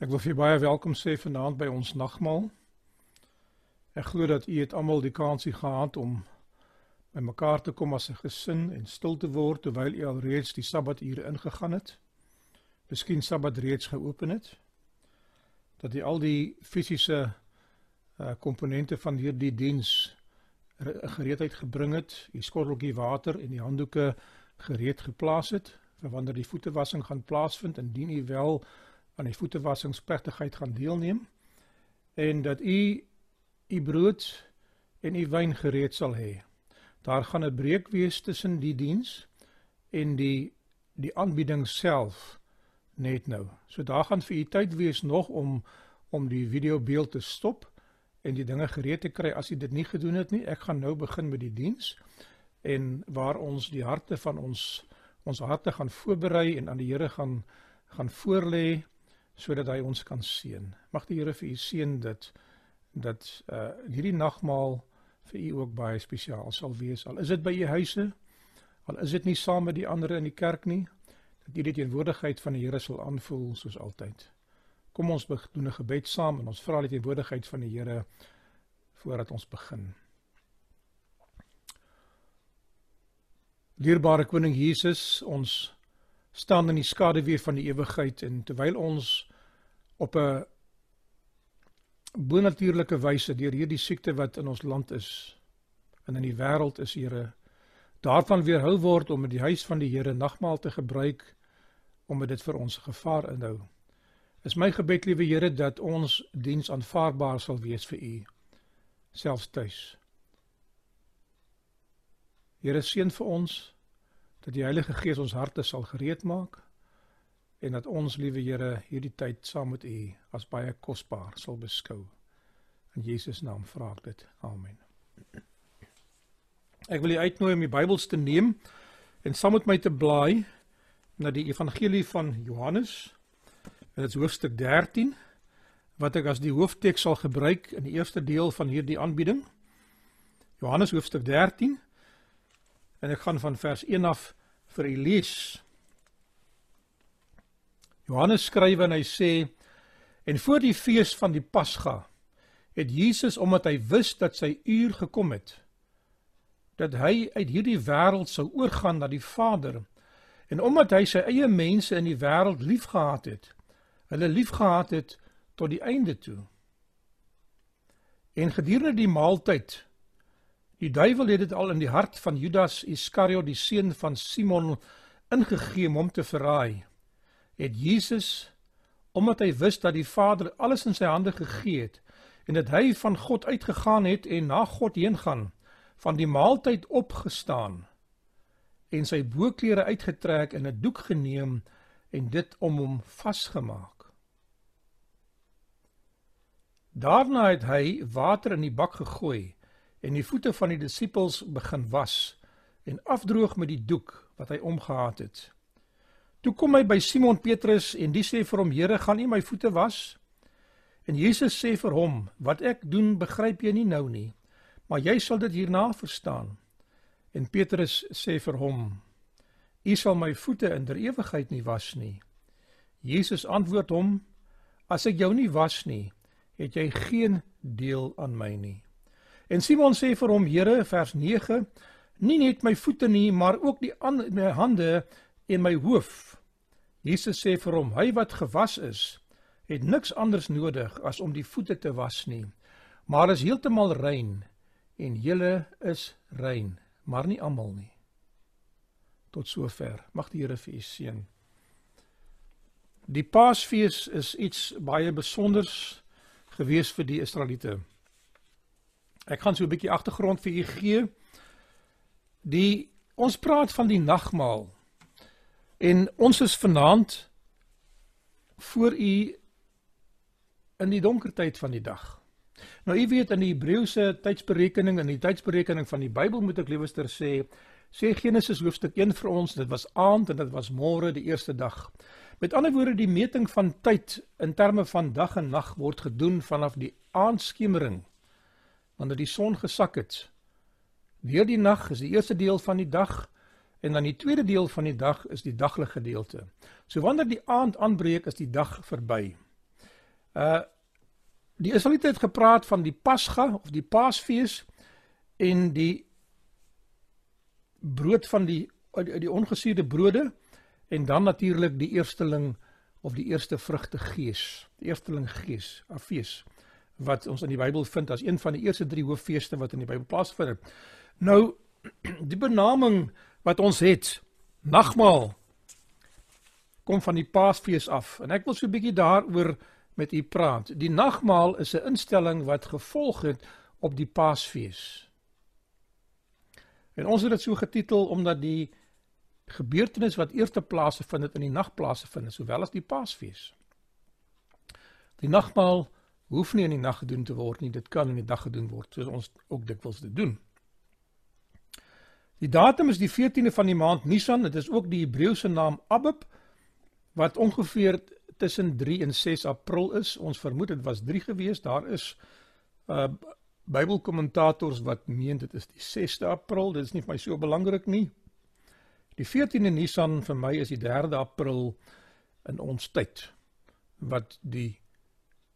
Ek wil vir baie welkom sê vanaand by ons nagmaal. Ek glo dat u het almal die kansie gehad om by mekaar te kom as 'n gesin en stil te word terwyl u alreeds die Sabbature ingegaan het. Miskien Sabbat reeds geopen het. Dat u al die fisiese uh komponente van hierdie diens gereedheid gebring het, u skotteltjie water en die handdoeke gereed geplaas het vir wanneer die voetewassing gaan plaasvind indien u wel aan die voetewassingsplegtigheid gaan deelneem en dat u u brood en u wyn gereed sal hê. Daar gaan 'n breek wees tussen die diens en die die aanbieding self net nou. So daar gaan vir u tyd wees nog om om die video beeld te stop en die dinge gereed te kry as u dit nie gedoen het nie. Ek gaan nou begin met die diens en waar ons die harte van ons ons harte gaan voorberei en aan die Here gaan gaan voorlê sodat hy ons kan seën. Mag die Here vir u seën dit dat uh hierdie nagmaal vir u ook baie spesiaal sal wees. Al is dit by u huise, al is dit nie saam met die ander in die kerk nie, dat u die teenwoordigheid van die Here sal aanvoel soos altyd. Kom ons doen 'n gebed saam en ons vra die teenwoordigheid van die Here voordat ons begin. Dierbare koning Jesus, ons staan in die skaduwee van die ewigheid en terwyl ons op 'n bonatuurlike wyse deur hierdie siekte wat in ons land is en in die wêreld is Here daarvan weerhou word om in die huis van die Here nagmaal te gebruik om dit vir ons gevaar inhou. Is my gebed liewe Here dat ons diens aanvaarbaar sal wees vir U selfs tuis. Here seën vir ons dat die Heilige Gees ons harte sal gereed maak en dat ons liewe Here hierdie tyd saam met U as baie kosbaar sal beskou. In Jesus naam vra ek dit. Amen. Ek wil u uitnooi om die Bybels te neem en saam met my te blaai na die Evangelie van Johannes. Dit is hoofstuk 13 wat ek as die hoofteks sal gebruik in die eerste deel van hierdie aanbieding. Johannes hoofstuk 13 en ek gaan van vers 1 af vir u lees. Johannes skryf en hy sê en voor die fees van die Pasga het Jesus omdat hy wis dat sy uur gekom het dat hy uit hierdie wêreld sou oorgaan na die Vader en omdat hy sy eie mense in die wêreld liefgehad het hulle liefgehad het tot die einde toe. En gedurende die maaltyd die duiwel het dit al in die hart van Judas Iskariot die seun van Simon ingegee om hom te verraai het Jesus omdat hy wist dat die Vader alles in sy hande gegee het en dat hy van God uitgegaan het en na God heen gaan van die maaltyd opgestaan en sy boklere uitgetrek en 'n doek geneem en dit om hom vasgemaak. Daarna het hy water in die bak gegooi en die voete van die disippels begin was en afdroog met die doek wat hy omgehad het. Toe kom hy by Simon Petrus en die sê vir hom: "Here, gaan U my voete was?" En Jesus sê vir hom: "Wat ek doen, begryp jy nie nou nie, maar jy sal dit hierna verstaan." En Petrus sê vir hom: "U sal my voete in der ewigheid nie was nie." Jesus antwoord hom: "As ek jou nie was nie, het jy geen deel aan my nie." En Simon sê vir hom: "Here, vers 9: Nie net my voete nie, maar ook die ander my hande en my hoof. Jesus sê vir hom: Hy wat gewas is, het niks anders nodig as om die voete te was nie, maar is heeltemal rein en julle is rein, maar nie almal nie. Tot sover. Mag die Here vir u seën. Die Paasfees is iets baie spesiaals gewees vir die Israeliete. Ek gaan so 'n bietjie agtergrond vir u gee. Die ons praat van die nagmaal. En ons is vanaand voor u in die donker tyd van die dag. Nou u weet in die Hebreëse tydsberekening en die tydsberekening van die Bybel moet ek liewerster sê, sê Genesis hoofstuk 1 vir ons, dit was aand en dit was môre die eerste dag. Met ander woorde die meting van tyd in terme van dag en nag word gedoen vanaf die aandskemering wanneer die son gesak het. Deur die nag is die eerste deel van die dag En dan die tweede deel van die dag is die daglige gedeelte. So wanneer die aand aanbreek is die dag verby. Uh die Israeliete het gepraat van die Pasga of die Paasfees en die brood van die die, die ongesuurde brode en dan natuurlik die eersteling of die eerste vrugte gees, die eersteling gees, 'n fees wat ons in die Bybel vind as een van die eerste drie hooffeeste wat in die Bybel plaasvind. Nou die benaming wat ons het, nagmaal kom van die Paasfees af en ek wil so 'n bietjie daaroor met u praat. Die nagmaal is 'n instelling wat gevolg het op die Paasfees. En ons het dit so getitel omdat die gebeurtenis wat eerste plase vind het in die nagplase vind, sowel as die Paasfees. Die nagmaal hoef nie in die nag gedoen te word nie, dit kan in die dag gedoen word, soos ons ook dikwels dit doen. Die datum is die 14de van die maand Nisan, dit is ook die Hebreëse naam Abib wat ongeveer tussen 3 en 6 April is. Ons vermoed dit was 3 gewees. Daar is uh Bybelkommentators wat meen dit is die 6de April. Dit is nie vir my so belangrik nie. Die 14de Nisan vir my is die 3de April in ons tyd wat die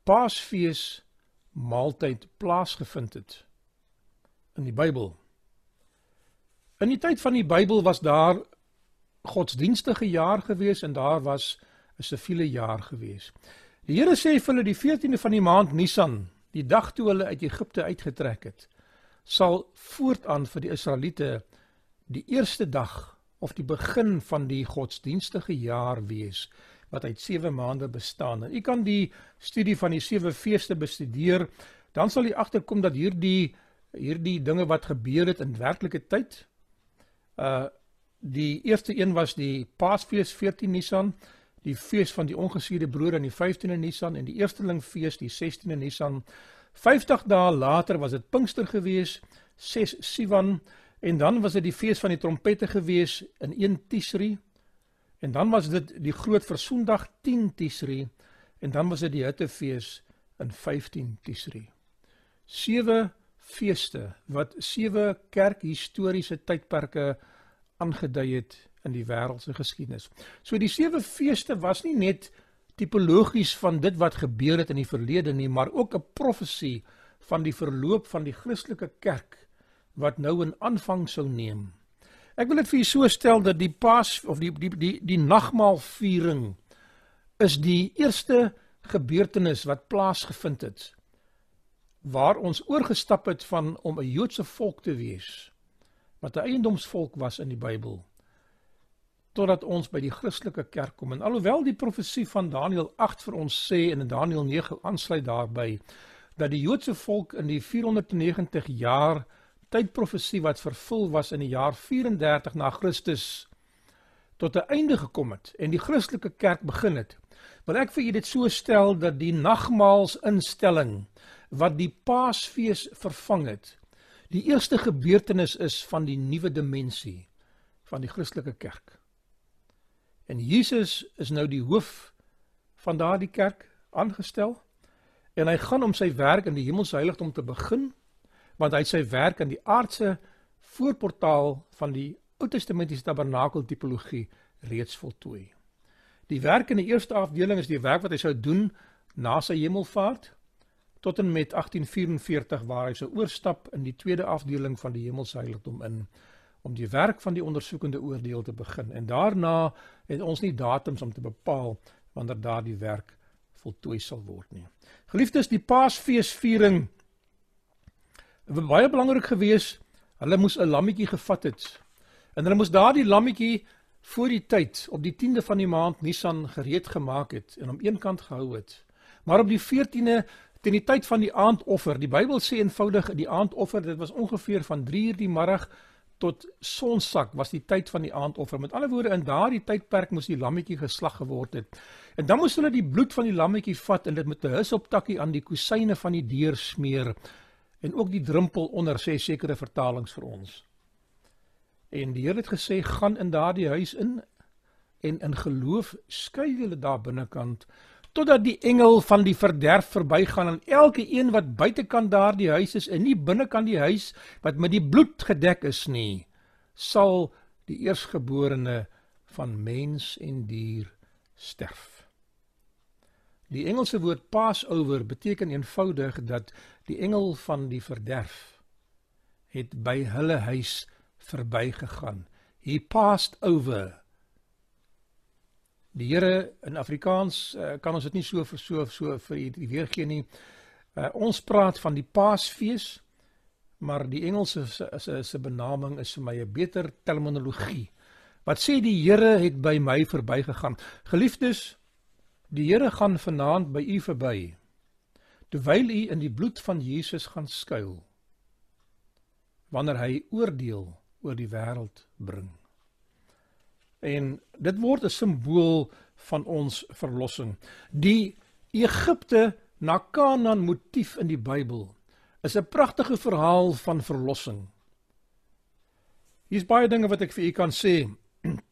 Paasfees maaltyd plaasgevind het in die Bybel. In die tyd van die Bybel was daar godsdienstige jaar gewees en daar was 'n siviele jaar gewees. Die Here sê vir hulle die 14de van die maand Nisan, die dag toe hulle uit Egipte uitgetrek het, sal voortaan vir die Israeliete die eerste dag of die begin van die godsdienstige jaar wees wat uit 7 maande bestaan. En u kan die studie van die sewe feeste bestudeer, dan sal u agterkom dat hierdie hierdie dinge wat gebeur het in werklike tyd uh die eerste een was die Paasfees 14 Nisan, die fees van die ongesuurde brood aan die 15de Nisan en die eerstelingfees die 16de Nisan. 50 dae later was dit Pinkster gewees, 6 Sivan en dan was dit die fees van die trompette gewees in 1 Tisri. En dan was dit die groot versoendag 10 Tisri en dan was dit die hittefees in 15 Tisri. Sewe feeste wat sewe kerkhistoriese tydperke aangedui het in die wêreldse geskiedenis. So die sewe feeste was nie net tipologies van dit wat gebeur het in die verlede nie, maar ook 'n profesie van die verloop van die Christelike kerk wat nou 'n aanvang sou neem. Ek wil dit vir julle so stel dat die Paas of die die die die nagmaalviering is die eerste gebeurtenis wat plaasgevind het waar ons oorgestap het van om 'n Joodse volk te wees wat 'n eiendomsvolk was in die Bybel totdat ons by die Christelike kerk kom. En alhoewel die profesie van Daniël 8 vir ons sê en in Daniël 9 aansluit daarbey dat die Joodse volk in die 490 jaar tydprofesie wat vervul was in die jaar 34 na Christus tot 'n einde gekom het en die Christelike kerk begin het wil ek vir julle dit so stel dat die nagmaalsinstelling wat die Paasfees vervang het die eerste gebeurtenis is van die nuwe dimensie van die Christelike kerk. En Jesus is nou die hoof van daardie kerk aangestel en hy gaan om sy werk in die hemelse heiligdom te begin want hy sy werk in die aardse voorportaal van die Ou Testamentiese tabernakel tipologie reeds voltooi. Die werk in die eerste afdeling is die werk wat hy sou doen na sy hemelvaart tot en met 1844 waar hy sou oorstap in die tweede afdeling van die hemelse heiligdom in om die werk van die ondersoekende oordeel te begin. En daarna het ons nie datums om te bepaal wanneer daardie werk voltooi sal word nie. Geliefdes, die Paasfeesviering het baie belangrik gewees. Hulle moes 'n lammetjie gevat het. En hulle moes daardie lammetjie voor die tyd op die 10de van die maand Nisan gereed gemaak het en om een kant gehou het. Maar op die 14de teen die tyd van die aandoffer. Die Bybel sê eenvoudig die aandoffer, dit was ongeveer van 3:00 die middag tot sonsak was die tyd van die aandoffer. Met ander woorde in daardie tydperk moes die lammetjie geslag geword het. En dan moes hulle die bloed van die lammetjie vat en dit met 'n hisoptakkie aan die kusyne van die deur smeer en ook die drempel onder sê sekere vertalings vir ons. En die Here het gesê gaan in daardie huis in en in geloof skuil julle daar binnekant totdat die engel van die verderf verbygaan en elke een wat buitekant daardie huis is en nie binnekant die huis wat met die bloed gedek is nie sal die eersgeborene van mens en dier sterf. Die Engelse woord Passover beteken eenvoudig dat die engel van die verderf het by hulle huis verbygegaan. He passed over. Die Here in Afrikaans uh, kan ons dit nie so vir so so vir u weergee nie. Uh, ons praat van die Paasfees, maar die Engelse se se se benaming is vir my 'n beter terminologie. Wat sê die Here het by my verbygegaan. Geliefdes, Die Here gaan vanaand by u verby. Terwyl u in die bloed van Jesus gaan skuil. Wanneer hy oordeel oor die wêreld bring. En dit word 'n simbool van ons verlossing. Die Egipte na Kanaan motief in die Bybel is 'n pragtige verhaal van verlossing. Hier's baie dinge wat ek vir u kan sê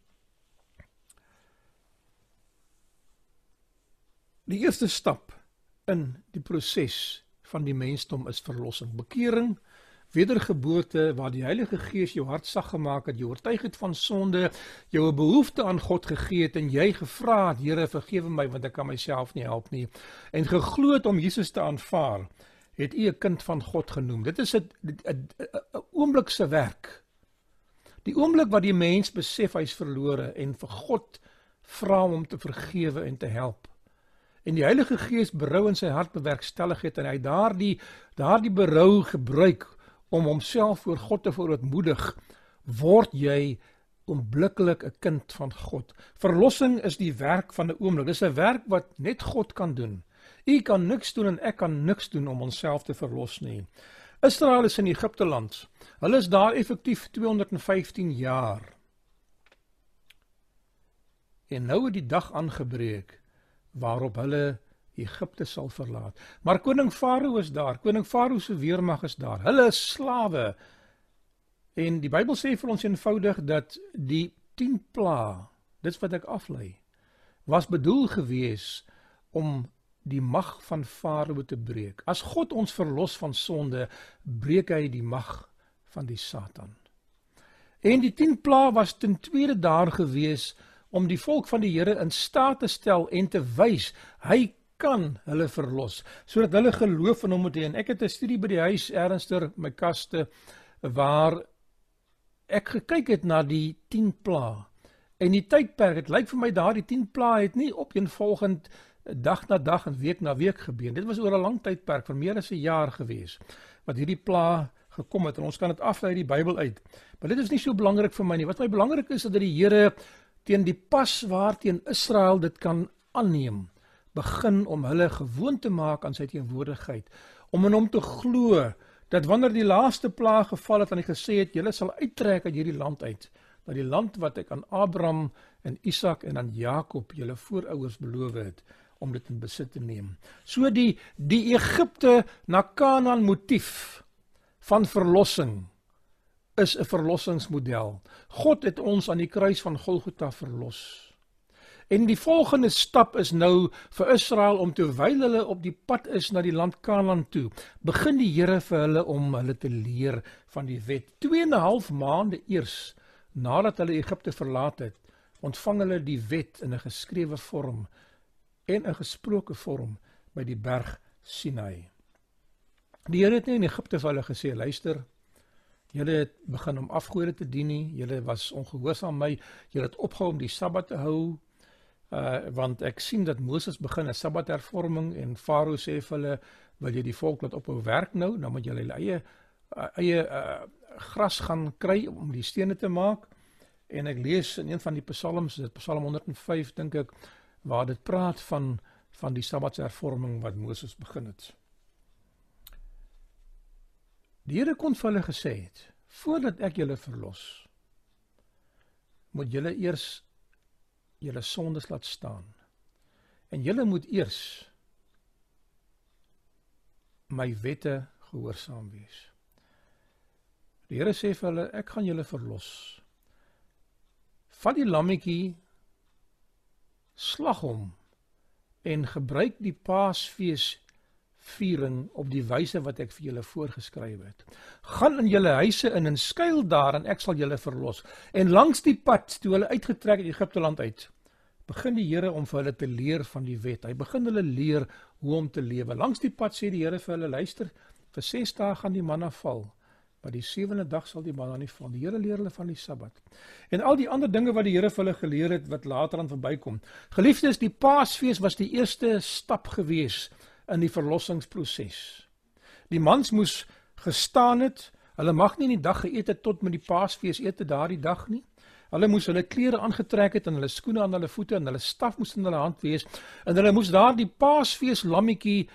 Die eerste stap in die proses van die mensdom is verlossing, bekering, wedergeboorte waar die Heilige Gees jou hart sag gemaak het, jou oortuig het van sonde, jou 'n behoefte aan God gegee het en jy gevra het, Here, vergewe my want ek kan myself nie help nie en geglo het om Jesus te aanvaar, het u 'n kind van God genoem. Dit is 'n 'n oomblik se werk. Die oomblik wat die mens besef hy's verlore en vir God vra om te vergewe en te help en die Heilige Gees berou in sy hart bewerkstellig het en hy daardie daardie berou gebruik om homself voor God te verootmoedig word jy onmiddellik 'n kind van God. Verlossing is die werk van 'n oomblik. Dis 'n werk wat net God kan doen. U kan niks doen en ek kan niks doen om onsself te verlos nie. Israel is in Egipte land. Hulle is daar effektief 215 jaar. En nou het die dag aangebreek waarop hulle Egipte sal verlaat. Maar koning Farao is daar, koning Farao se weermag is daar. Hulle is slawe. En die Bybel sê vir ons eenvoudig dat die 10 pla, dit wat ek aflei, was bedoel gewees om die mag van Farao te breek. As God ons verlos van sonde, breek hy die mag van die Satan. En die 10 pla was ten tweede daar gewees om die volk van die Here in staat te stel en te wys hy kan hulle verlos sodat hulle geloof in hom moet hê. Ek het 'n studie by die huis ernstiger my kaste waar ek gekyk het na die 10 pla. En die tydperk dit lyk vir my daardie 10 pla het nie opeenvolgend dag na dag en week na week gebeur. Dit was oor 'n lang tydperk vir meer as 'n jaar gewees wat hierdie pla gekom het. En ons kan dit aflei uit die Bybel uit. Maar dit is nie so belangrik vir my nie. Wat my belangrik is is dat die Here teen die pas waarteen Israel dit kan aanneem begin om hulle gewoon te maak aan sy teenwoordigheid om in hom te glo dat wanneer die laaste plaag geval het en hy gesê het julle sal uittrek uit hierdie land uit na die land wat ek aan Abraham en Isak en aan Jakob julle voorouers beloof het om dit in besit te neem so die die Egipte na Kanaan motief van verlossing is 'n verlossingsmodel. God het ons aan die kruis van Golgotha verlos. En die volgende stap is nou vir Israel om terwyl hulle op die pad is na die land Kanaan toe, begin die Here vir hulle om hulle te leer van die wet. 2 en 'n half maande eers nadat hulle Egipte verlaat het, ontvang hulle die wet in 'n geskrewe vorm en 'n gesproke vorm by die berg Sinai. Die Here het nie in Egipte vir hulle gesê, luister, Julle het begin om afgode te dien nie. Julle was ongehoorsaam my. Julle het opgehou om die Sabbat te hou. Uh want ek sien dat Moses begin 'n Sabbathervorming en Farao sê vir hulle, "Wil jy die volk laat ophou werk nou? Dan moet julle hulle eie uh, eie uh gras gaan kry om die stene te maak." En ek lees in een van die psalms, dit Psalm 105 dink ek, waar dit praat van van die Sabbathervorming wat Moses begin het. Die Here kon vir hulle gesê het: "Voordat ek julle verlos, moet julle eers julle sondes laat staan. En julle moet eers my wette gehoorsaam wees." Die Here sê vir hulle: "Ek gaan julle verlos. Vat die lammetjie, slag hom en gebruik die Paasfees viering op die wyse wat ek vir julle voorgeskryf het. Gaan in julle huise in en skuil daar en ek sal julle verlos. En langs die pad toe hulle uitgetrek het Egipte land uit, begin die Here om vir hulle te leer van die wet. Hy begin hulle leer hoe om te lewe. Langs die pad sê die Here vir hulle: "Luister, vir 6 dae gaan die manna val, maar die sewende dag sal die manna nie val." Die Here leer hulle van die Sabbat. En al die ander dinge wat die Here vir hulle geleer het wat later aan verbykom. Geliefdes, die Paasfees was die eerste stap gewees in die verlossingsproses. Die mans moes gestaan het. Hulle mag nie in die dag geëet het tot met die Paasfees eet daardie dag nie. Hulle moes hulle klere aangetrek het en hulle skoene aan hulle voete en hulle staf moes in hulle hand wees en hulle moes daardie Paasfees lammetjie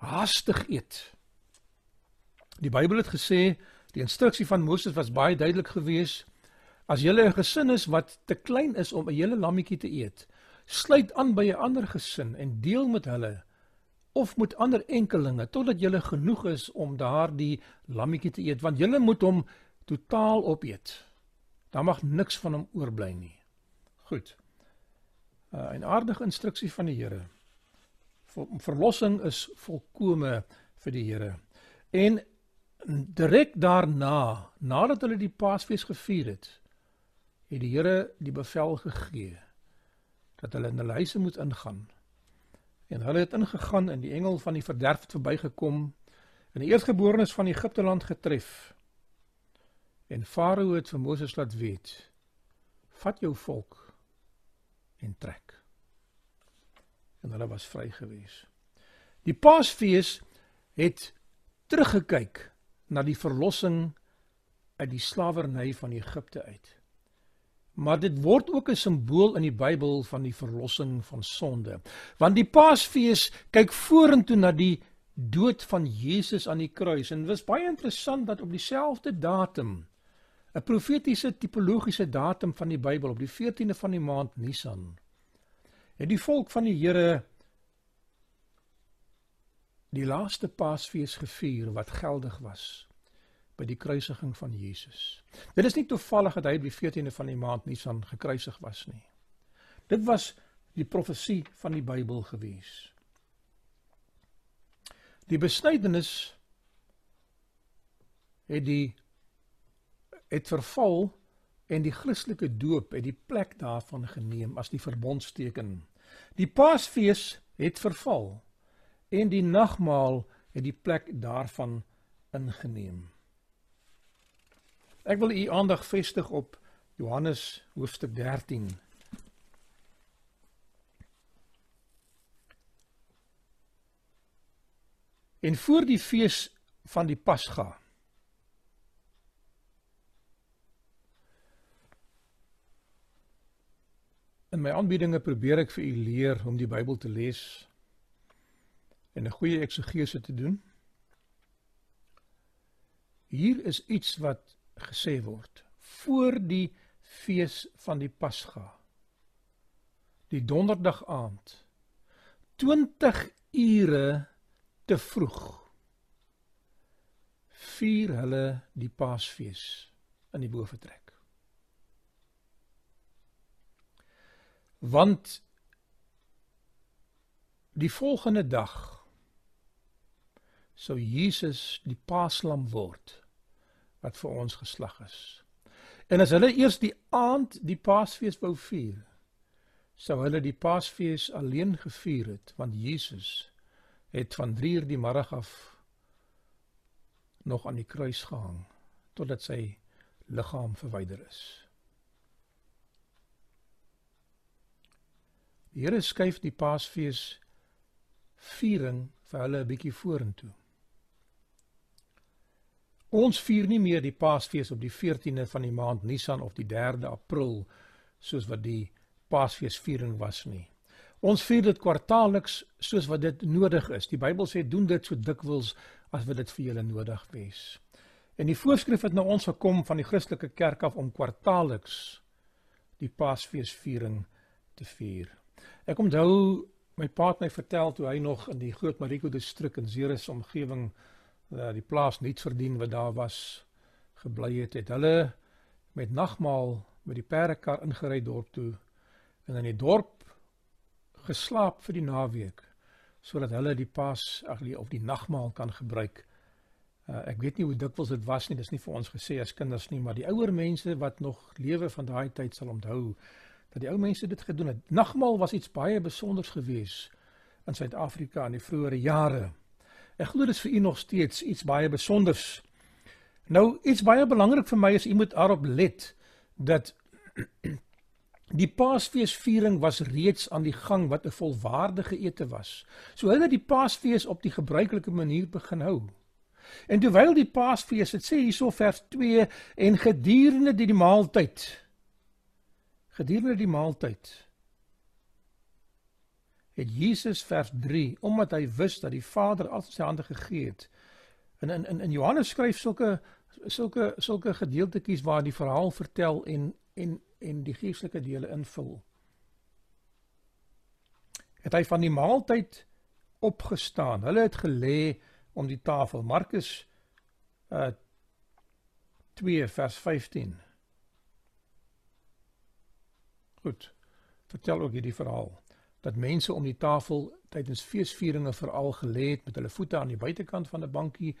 haastig eet. Die Bybel het gesê die instruksie van Moses was baie duidelik geweest. As jy 'n gesin is wat te klein is om 'n hele lammetjie te eet, sluit aan by 'n ander gesin en deel met hulle of met ander enkelinge totdat jy genoeg is om daardie lammetjie te eet want jy moet hom totaal opeet. Daar mag niks van hom oorbly nie. Goed. Uh, 'n aardige instruksie van die Here. Verlossing is volkome vir die Here. En direk daarna, nadat hulle die Paasfees gevier het, het die Here die bevel gegee dat hulle in hulle huise moet ingaan En hulle het ingegaan en die engel van die verderf het verbygekom en die eerstgeborenes van Egipte land getref. En Farao het vir Moses laat weet: "Vat jou volk en trek." En hulle was vry gewees. Die Paasfees het teruggekyk na die verlossing uit die slawerny van Egipte uit. Maar dit word ook 'n simbool in die Bybel van die verlossing van sonde. Want die Paasfees kyk vorentoe na die dood van Jesus aan die kruis en dit was baie interessant dat op dieselfde datum 'n profetiese tipologiese datum van die Bybel op die 14de van die maand Nisan het die volk van die Here die laaste Paasfees gevier wat geldig was by die kruisiging van Jesus. Dit is nie toevallig dat hy op die 14de van die maand Nisan gekruisig was nie. Dit was die profesie van die Bybel gewees. Die besnydenis het die het verval en die Christelike doop het die plek daarvan geneem as die verbondsteken. Die Paasfees het verval en die nagmaal het die plek daarvan ingeneem. Ek wil u aandag vestig op Johannes hoofstuk 13. En voor die fees van die Pasga In my aanbiedinge probeer ek vir u leer om die Bybel te lees en 'n goeie eksegese te doen. Hier is iets wat gesê word voor die fees van die Pasga. Die donderdag aand 20 ure te vroeg vier hulle die Paasfees in die boefretrek. Want die volgende dag sou Jesus die Paaslam word wat vir ons geslag is. En as hulle eers die aand die Paasfees wou vier, sou hulle die Paasfees alleen gevier het want Jesus het van 3:00 die middag af nog aan die kruis gehang totdat sy liggaam verwyder is. Die Here skuif die Paasfees viering vir hulle 'n bietjie vorentoe. Ons vier nie meer die Paasfees op die 14de van die maand Nisan of die 3de April soos wat die Paasfeesviering was nie. Ons vier dit kwartaalliks soos wat dit nodig is. Die Bybel sê doen dit so dikwels as wat dit vir julle nodig wees. En die voorskrif het na ons gekom van die Christelike kerk af om kwartaalliks die Paasfeesviering te vier. Ek onthou my pa het my vertel toe hy nog in die Groot Mariko distrik in Ceres omgewing uh, die plaas niets verdien wat daar was gebly het het hulle met nagmaal met die perdekar ingery dorp toe en in die dorp geslaap vir die naweek sodat hulle die pas ag of die nagmaal kan gebruik. Uh, ek weet nie hoe dikwels dit was nie, dis nie vir ons gesê as kinders nie, maar die ouer mense wat nog lewe van daai tyd sal onthou dat die ou mense dit gedoen het. Nagmaal was iets baie besonders geweest in Suid-Afrika in die vroeë jare. Ek glo dit is vir u nog steeds iets baie besonders. Nou iets baie belangrik vir my is u moet daarop let dat die Paasfeesviering was reeds aan die gang wat 'n volwaardige ete was. So hulle het die Paasfees op die gebruikelike manier begin hou. En terwyl die Paasfees, dit sê hierso vers 2 en gedurende die, die maaltyd gedurende die maaltyd het Jesus vers 3 omdat hy wist dat die Vader al sy hande gegee het. In in in Johannes skryf sulke sulke sulke gedeeltetjies waar die verhaal vertel en en en die geestelike dele invul. Het hy van die maaltyd opgestaan. Hulle het gelê om die tafel. Markus uh 2 vers 15. Goed. Vertel ook hierdie verhaal dat mense om die tafel tydens feesvieringe veral gelê het met hulle voete aan die buitekant van 'n bankie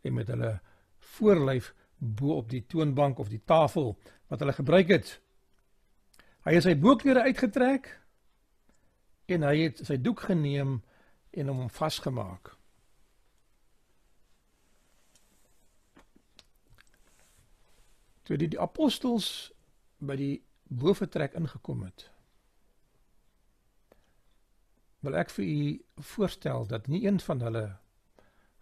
en met hulle voorlyf bo op die toonbank of die tafel wat hulle gebruik het. Hy het sy boekklere uitgetrek en hy het sy doek geneem en hom vasgemaak. Toe die, die apostels by die boefretrek ingekom het, wil ek vir u voorstel dat nie een van hulle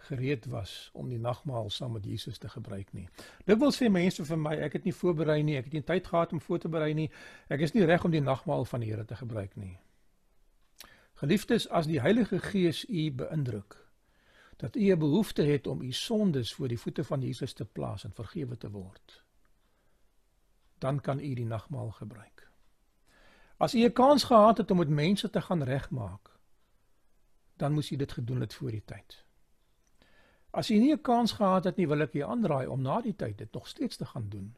gereed was om die nagmaal saam met Jesus te gebruik nie. Dit wil sê mense vir my, ek het nie voorberei nie, ek het nie tyd gehad om voor te berei nie. Ek is nie reg om die nagmaal van die Here te gebruik nie. Geliefdes, as die Heilige Gees u beïndruk dat u 'n behoefte het om u sondes voor die voete van Jesus te plaas en vergewe te word, dan kan u die nagmaal gebruik. As u 'n kans gehad het om met mense te gaan regmaak, dan moes u dit gedoen het voor die tyd. As u nie 'n kans gehad het nie, wil ek u aanraai om na die tyd dit nog steeds te gaan doen.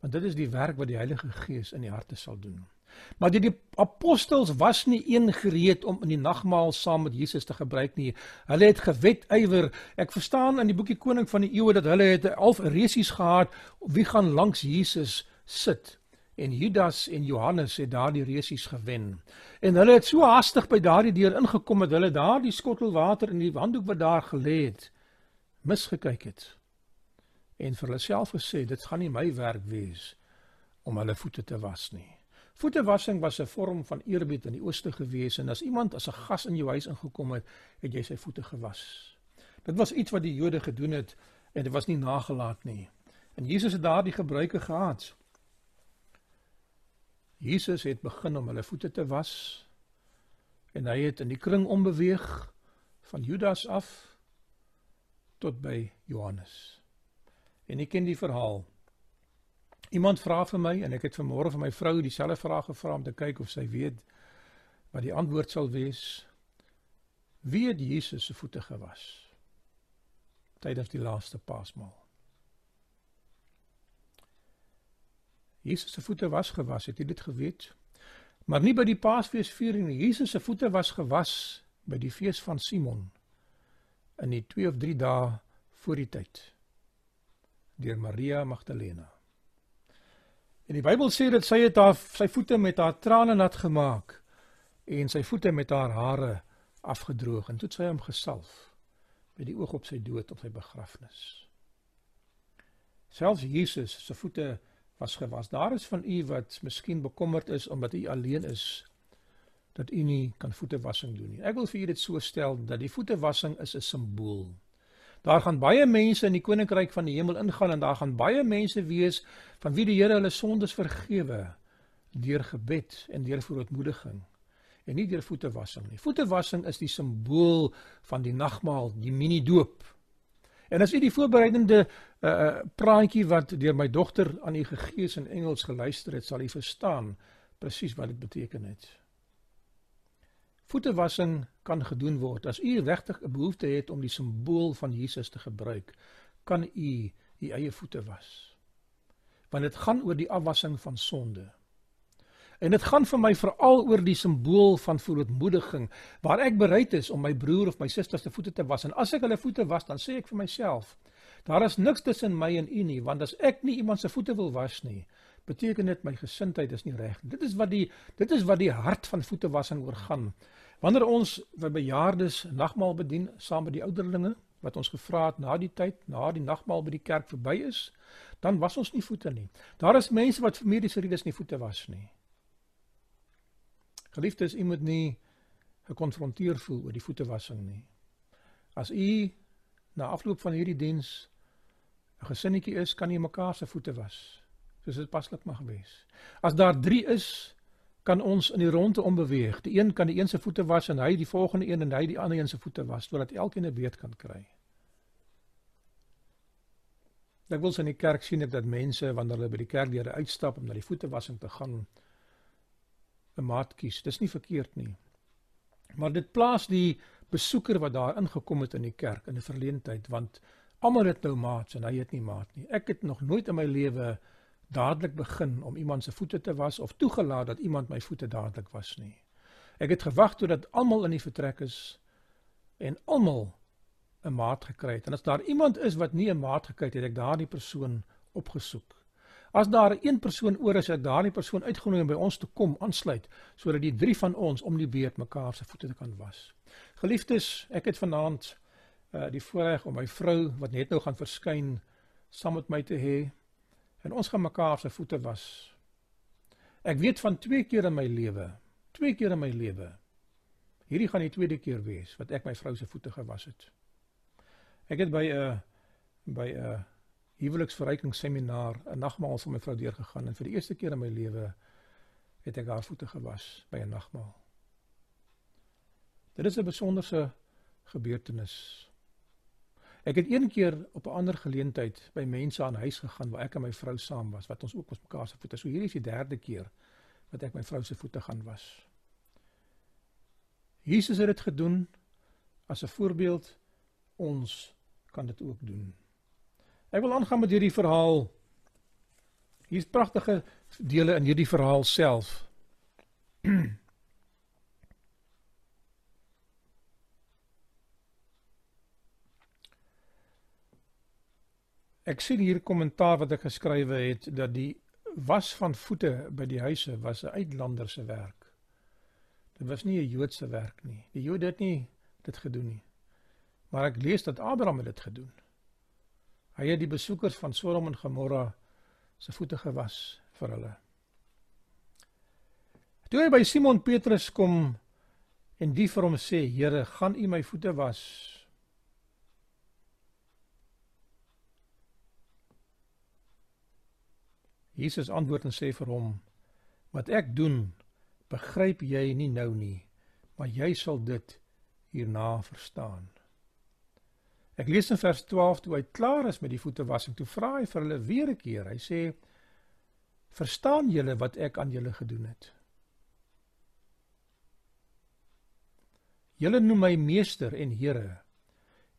Want dit is die werk wat die Heilige Gees in die harte sal doen. Maar die, die apostels was nie een gereed om in die nagmaal saam met Jesus te gebruik nie. Hulle het gewet ywer. Ek verstaan in die boekie Koning van die Eeue dat hulle het half resies gehad wie gaan langs Jesus sit. En Judas en Johannes het daardie resies gewen. En hulle het so haastig by daardie deur ingekom dat hulle daardie skottel water in die handdoek wat daar gelê het misgekyk het. En vir hulle self gesê dit gaan nie my werk wees om hulle voete te was nie. Voetewassing was 'n vorm van eerbied in die ooste gewees en as iemand as 'n gas in jou huis ingekom het, het jy sy voete gewas. Dit was iets wat die Jode gedoen het en dit was nie nagelaat nie. En Jesus het daardie gebruike gehad. Jesus het begin om hulle voete te was en hy het in die kring ombeweeg van Judas af tot by Johannes. En ek ken die verhaal. Iemand vra vir my en ek het vanmôre vir my vrou dieselfde vraag gevra om te kyk of sy weet wat die antwoord sal wees. Wie het Jesus se voete gewas tydens die laaste Paasmaal? Jesus se voete was gewas, het jy dit geweet? Maar nie by die Paasfeesviering nie. Jesus se voete was gewas by die fees van Simon in die 2 of 3 dae voor die tyd deur Maria Magdalena. En die Bybel sê dat sy het haar sy voete met haar trane nat gemaak en sy voete met haar hare afgedroog en toe sy hom gesalf by die oog op sy dood op sy begrafnis. Selfs Jesus se voete was gewas. Daar is van u wat miskien bekommerd is omdat u alleen is dat u nie kan voetewassing doen nie. Ek wil vir u dit so stel dat die voetewassing is 'n simbool. Daar gaan baie mense in die koninkryk van die hemel ingaan en daar gaan baie mense wees van wie die Here hulle sondes vergewe deur gebed en deur verootmoediging en nie deur voetewassing nie. Voetewassing is die simbool van die nagmaal, die mini doop. En as u die voorbereidende uh praatjie wat deur my dogter aan u gegee is in Engels geluister het, sal u verstaan presies wat dit beteken het. Voetewassing kan gedoen word as u regtig 'n behoefte het om die simbool van Jesus te gebruik, kan u u eie voete was. Want dit gaan oor die afwassing van sonde. En dit gaan vir my veral oor die simbool van verootmoediging waar ek bereid is om my broer of my suster se voete te was en as ek hulle voete was dan sê ek vir myself daar is niks tussen my en u nie want as ek nie iemand se voete wil was nie beteken dit my gesindheid is nie reg nie. Dit is wat die dit is wat die hart van voetewassing oorgaan. Wanneer ons by bejaardes nagmaal bedien saam met die ouderlinge wat ons gevra het na die tyd, na die nagmaal by die kerk verby is, dan was ons nie voete nie. Daar is mense wat vir mediese redes nie voete was nie. Geliefdes, u moet nie gekonfronteer voel oor die voetewassing nie. As u na afloop van hierdie diens 'n gesinnetjie is, kan jy mekaar se voete was, soos dit paslik mag wees. As daar 3 is, kan ons in die ronde ombeweeg. Die een kan die een se voete was en hy die volgende een en hy die ander een se voete was, sodat elkeen 'n beurt kan kry. Ek wil sien in die kerk sien ek dat mense wanneer hulle by die kerkdeure uitstap om na die voetewassing te gaan 'n maat kies. Dis nie verkeerd nie. Maar dit plaas die besoeker wat daar ingekom het in die kerk in 'n verleentheid want Almal het nou maats en hy het nie maat nie. Ek het nog nooit in my lewe dadelik begin om iemand se voete te was of toegelaat dat iemand my voete dadelik was nie. Ek het gewag totdat almal in die vertrek is en almal 'n maat gekry het. En as daar iemand is wat nie 'n maat gekry het, het ek daardie persoon opgesoek. As daar een persoon oor is, het ek daardie persoon uitgenooi om by ons te kom aansluit sodat die drie van ons om die beurt mekaar se voete te kan was. Geliefdes, ek het vanaand uh die voorreg om my vrou wat net nou gaan verskyn saam met my te hê en ons gaan mekaar se voete was. Ek weet van twee keer in my lewe, twee keer in my lewe. Hierdie gaan die tweede keer wees wat ek my vrou se voete gewas het. Ek het by 'n by 'n uh, huweliksverrykingsseminaar 'n nagmaal vir my vrou deurgegaan en vir die eerste keer in my lewe het ek haar voete gewas by 'n nagmaal. Dit is 'n besonderse gebeurtenis. Ek het een keer op 'n ander geleentheid by mense aan huis gegaan waar ek en my vrou saam was wat ons ook ons mekaar se voete. So hierdie is die derde keer wat ek my vrou se voete gaan was. Jesus het dit gedoen as 'n voorbeeld ons kan dit ook doen. Ek wil aangaan met hierdie verhaal. Hier's pragtige dele in hierdie verhaal self. Ek sien hier kommentaar wat ek geskrywe het dat die was van voete by die huise was 'n uitlander se werk. Dit was nie 'n Joodse werk nie. Die Jode het nie dit gedoen nie. Maar ek lees dat Abraham dit gedoen. Hy het die besoekers van Sodom en Gomorra se voete gewas vir hulle. Toe hy by Simon Petrus kom en die vir hom sê: "Here, gaan U my voete was?" Jesus antwoord en sê vir hom: Wat ek doen, begryp jy nie nou nie, maar jy sal dit hierna verstaan. Ek lees in vers 12 toe hy klaar is met die voete wassing, toe vra hy vir hulle weer 'n keer. Hy sê: Verstaan julle wat ek aan julle gedoen het? Julle noem my meester en Here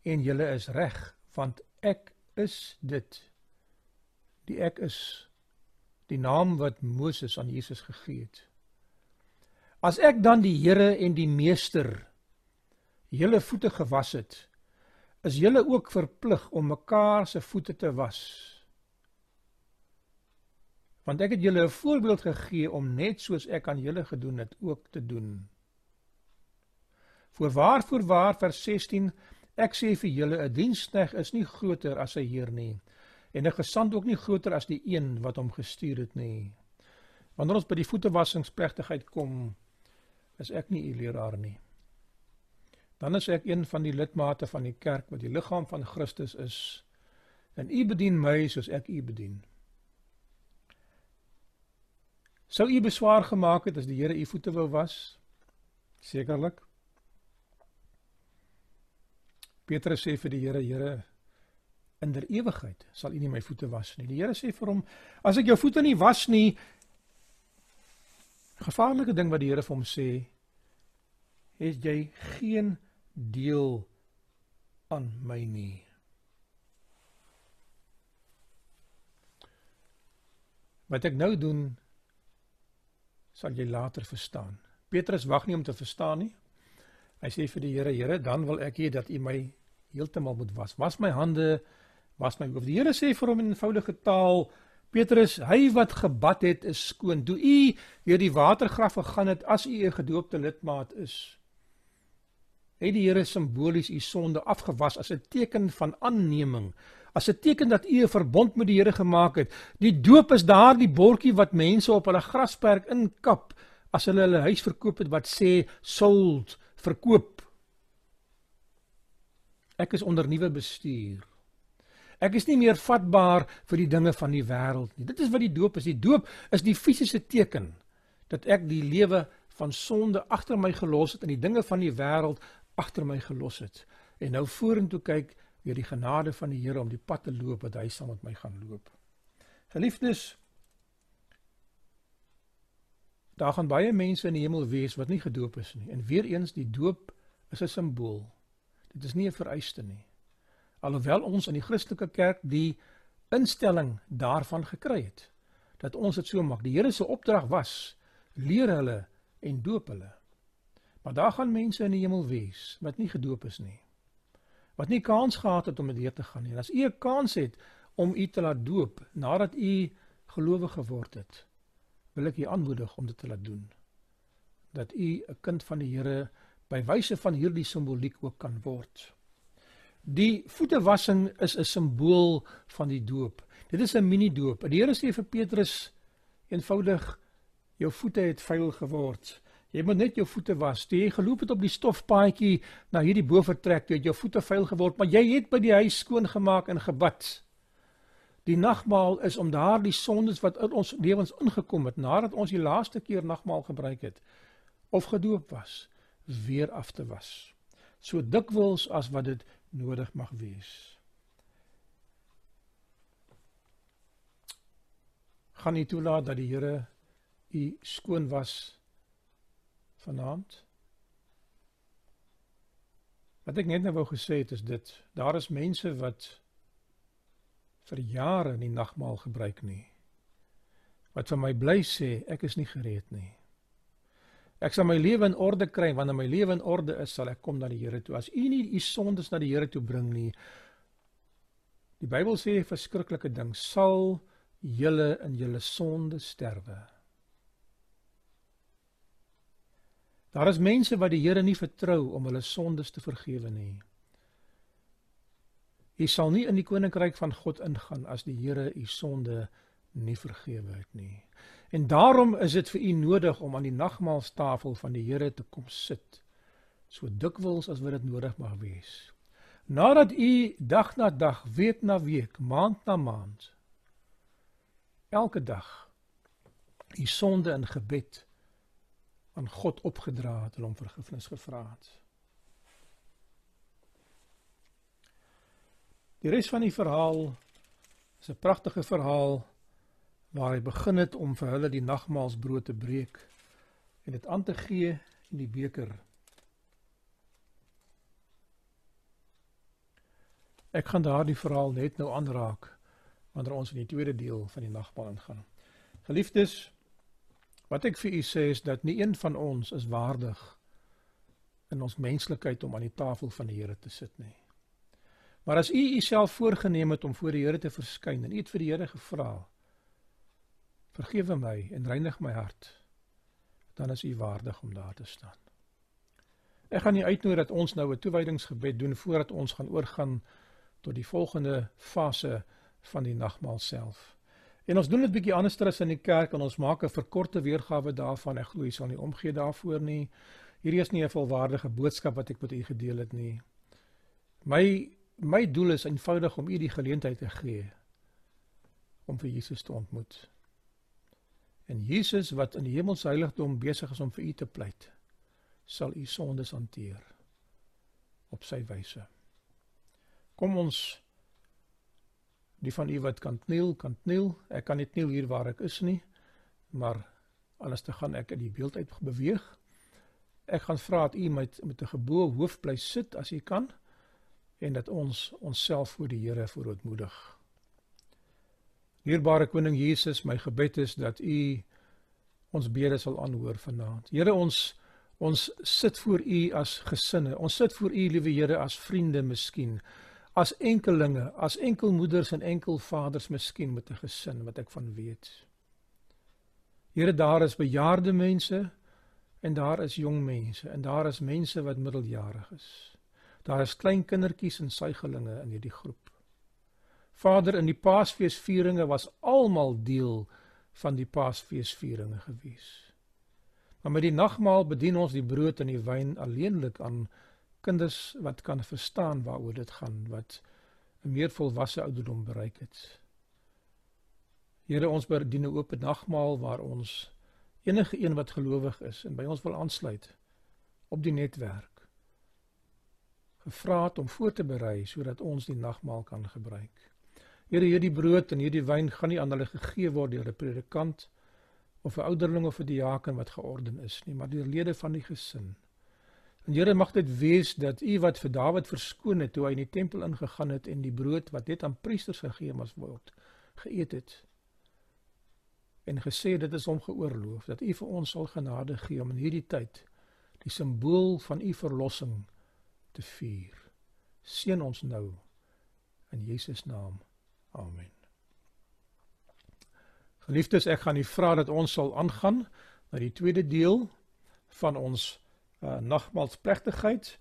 en julle is reg want ek is dit die ek is die naam wat Moses aan Jesus gegee het. As ek dan die Here en die Meester julle voete gewas het, is julle ook verplig om mekaar se voete te was. Want ek het julle 'n voorbeeld gegee om net soos ek aan julle gedoen het ook te doen. Voorwaar voorwaar vers 16 ek sê vir julle 'n diensknegt is nie groter as sy heer nie en 'n gesant ook nie groter as die een wat hom gestuur het nie. Wanneer ons by die voetewassingsplegtigheid kom, is ek nie u leraar nie. Dan is ek een van die lidmate van die kerk wat die liggaam van Christus is en u bedien my soos ek u bedien. Sou u beswaar gemaak het as die Here u voete wou was? Sekerlik. Petrus sê vir die Here, Here, in der ewigheid sal u nie my voete was nie. Die Here sê vir hom: As ek jou voete nie was nie, gevaarlike ding wat die Here vir hom sê, het jy geen deel aan my nie. Wat ek nou doen, sal jy later verstaan. Petrus wag nie om te verstaan nie. Hy sê vir die Here: Here, dan wil ek hê dat U my heeltemal moet was. Was my hande was my hoof. Die Here sê vir hom in eenvoudige taal Petrus, hy wat gebad het is skoon. Toe u deur die watergraf gegaan het as u 'n gedoopte lidmaat is, het die Here simbolies u sonde afgewas as 'n teken van aanneming, as 'n teken dat u 'n verbond met die Here gemaak het. Die doop is daardie bordjie wat mense op hulle grasperk inkap as hulle hulle huis verkoop het wat sê sold, verkoop. Ek is onder nuwe bestuur. Ek is nie meer vatbaar vir die dinge van die wêreld nie. Dit is wat die doop is. Die doop is die fisiese teken dat ek die lewe van sonde agter my gelos het en die dinge van die wêreld agter my gelos het. En nou vorentoe kyk deur die genade van die Here om die pad te loop wat hy saam met my gaan loop. Geliefdes, daar gaan baie mense in die hemel wees wat nie gedoop is nie. En weer eens die doop is 'n simbool. Dit is nie 'n vereiste nie. Alhoewel ons in die Christelike kerk die instelling daarvan gekry het dat ons dit so maak. Die Here se opdrag was leer hulle en doop hulle. Maar daar gaan mense in die hemel wees wat nie gedoop is nie wat nie kans gehad het om dit te gaan nie. En as u 'n kans het om u te laat doop nadat u gelowig geword het, wil ek u aanmoedig om dit te laat doen. Dat u 'n kind van die Here by wyse van hierdie simboliek ook kan word. Die voetewassing is 'n simbool van die doop. Dit is 'n mini doop. Die Here sê vir Petrus eenvoudig jou voete het vuil geword. Jy moet net jou voete was. Jy geloop het op die stofpaadjie na hierdie bovertrek, jy het jou voete vuil geword, maar jy het by die huis skoon gemaak en gebid. Die nagmaal is om daardie sondes wat in ons lewens ingekom het nadat ons die laaste keer nagmaal gebruik het of gedoop was, weer af te was. So dikwels as wat dit nodig mag wees. Gaan nie toelaat dat die Here u skoon was vanaand. Wat ek net nou wou gesê het is dit, daar is mense wat vir jare nie nagmaal gebruik nie. Wat vir my bly sê, ek is nie gereed nie. Ek sal my lewe in orde kry wanneer my lewe in orde is, sal ek kom na die Here toe. As u nie u sondes na die Here toe bring nie, die Bybel sê 'n verskriklike ding, sal julle in julle sonde sterwe. Daar is mense wat die Here nie vertrou om hulle sondes te vergewe nie. Jy sal nie in die koninkryk van God ingaan as die Here u sonde nie vergewe het nie. En daarom is dit vir u nodig om aan die nagmaaltafel van die Here te kom sit. So dikwels as wat dit nodig mag wees. Nadat u dag na dag, week na week, maand na maand elke dag u sonde in gebed aan God opgedra het en hom vergifnis gevra het. Die res van die verhaal is 'n pragtige verhaal waar hy begin het om vir hulle die nagmaalsbrood te breek en dit aan te gee in die beker. Ek gaan daardie verhaal net nou aanraak wanneer ons in die tweede deel van die nagmaal ingaan. Geliefdes, Wat ek vir u sê is dat nie een van ons is waardig in ons menslikheid om aan die tafel van die Here te sit nie. Maar as u uself voorgenem het om voor die Here te verskyn en u het vir die Here gevra, vergewe my en reinig my hart, dan is u waardig om daar te staan. Ek gaan nie uitnooi dat ons nou 'n toewydingsgebed doen voordat ons gaan oorgaan tot die volgende fase van die nagmaal self. En ons doen dit bietjie anders as in die kerk en ons maak 'n verkorte weergawe daarvan. Ek glo jy sal nie omgee daarvoor nie. Hierdie is nie 'n volwaardige boodskap wat ek met u gedeel het nie. My my doel is eenvoudig om u die geleentheid te gee om vir Jesus te ontmoet. En Jesus wat in die hemelse heiligdom besig is om vir u te pleit, sal u sondes hanteer op sy wyse. Kom ons Die van u wat kan kniel, kan kniel. Ek kan nie kniel hier waar ek is nie. Maar anders te gaan ek in die beeld uit beweeg. Ek gaan vra dat u met met 'n geboë hoof bly sit as u kan en dat ons onsself voor die Here verootmoedig. Dierbare koning Jesus, my gebed is dat u ons bede sal aanhoor vanaand. Here ons ons sit voor u as gesinne. Ons sit voor u liewe Here as vriende miskien as enkelinge, as enkelmoeders en enkelvaders miskien met 'n gesin wat ek van weet. Here, daar is bejaarde mense en daar is jong mense en daar is mense wat middeljarig is. Daar is klein kindertjies en suigelinge in hierdie groep. Vader, in die Paasfeesvieringe was almal deel van die Paasfeesvieringe gewees. Maar met die nagmaal bedien ons die brood en die wyn alleenlik aan kinders wat kan verstaan waaroor dit gaan wat 'n meer volwasse ouderdom bereik het. Here ons bedien 'n oop nagmaal waar ons enige een wat gelowig is en by ons wil aansluit op die netwerk gevra het om voor te berei sodat ons die nagmaal kan gebruik. Here hierdie brood en hierdie wyn gaan nie aan hulle gegee word deur 'n predikant of 'n ouderling of 'n diaken wat georden is nie, maar deur lede van die gesin. En Here mag dit wees dat U wat vir Dawid verskoon het toe hy in die tempel ingegaan het en die brood wat net aan priesters gegee was word geëet het en gesê dit is hom geoorloof dat U vir ons sal genade gee om in hierdie tyd die simbool van U verlossing te vier. Seën ons nou in Jesus naam. Amen. Geliefdes, ek gaan u vra dat ons sal aangaan na die tweede deel van ons uh, nagmaalsplegtigheid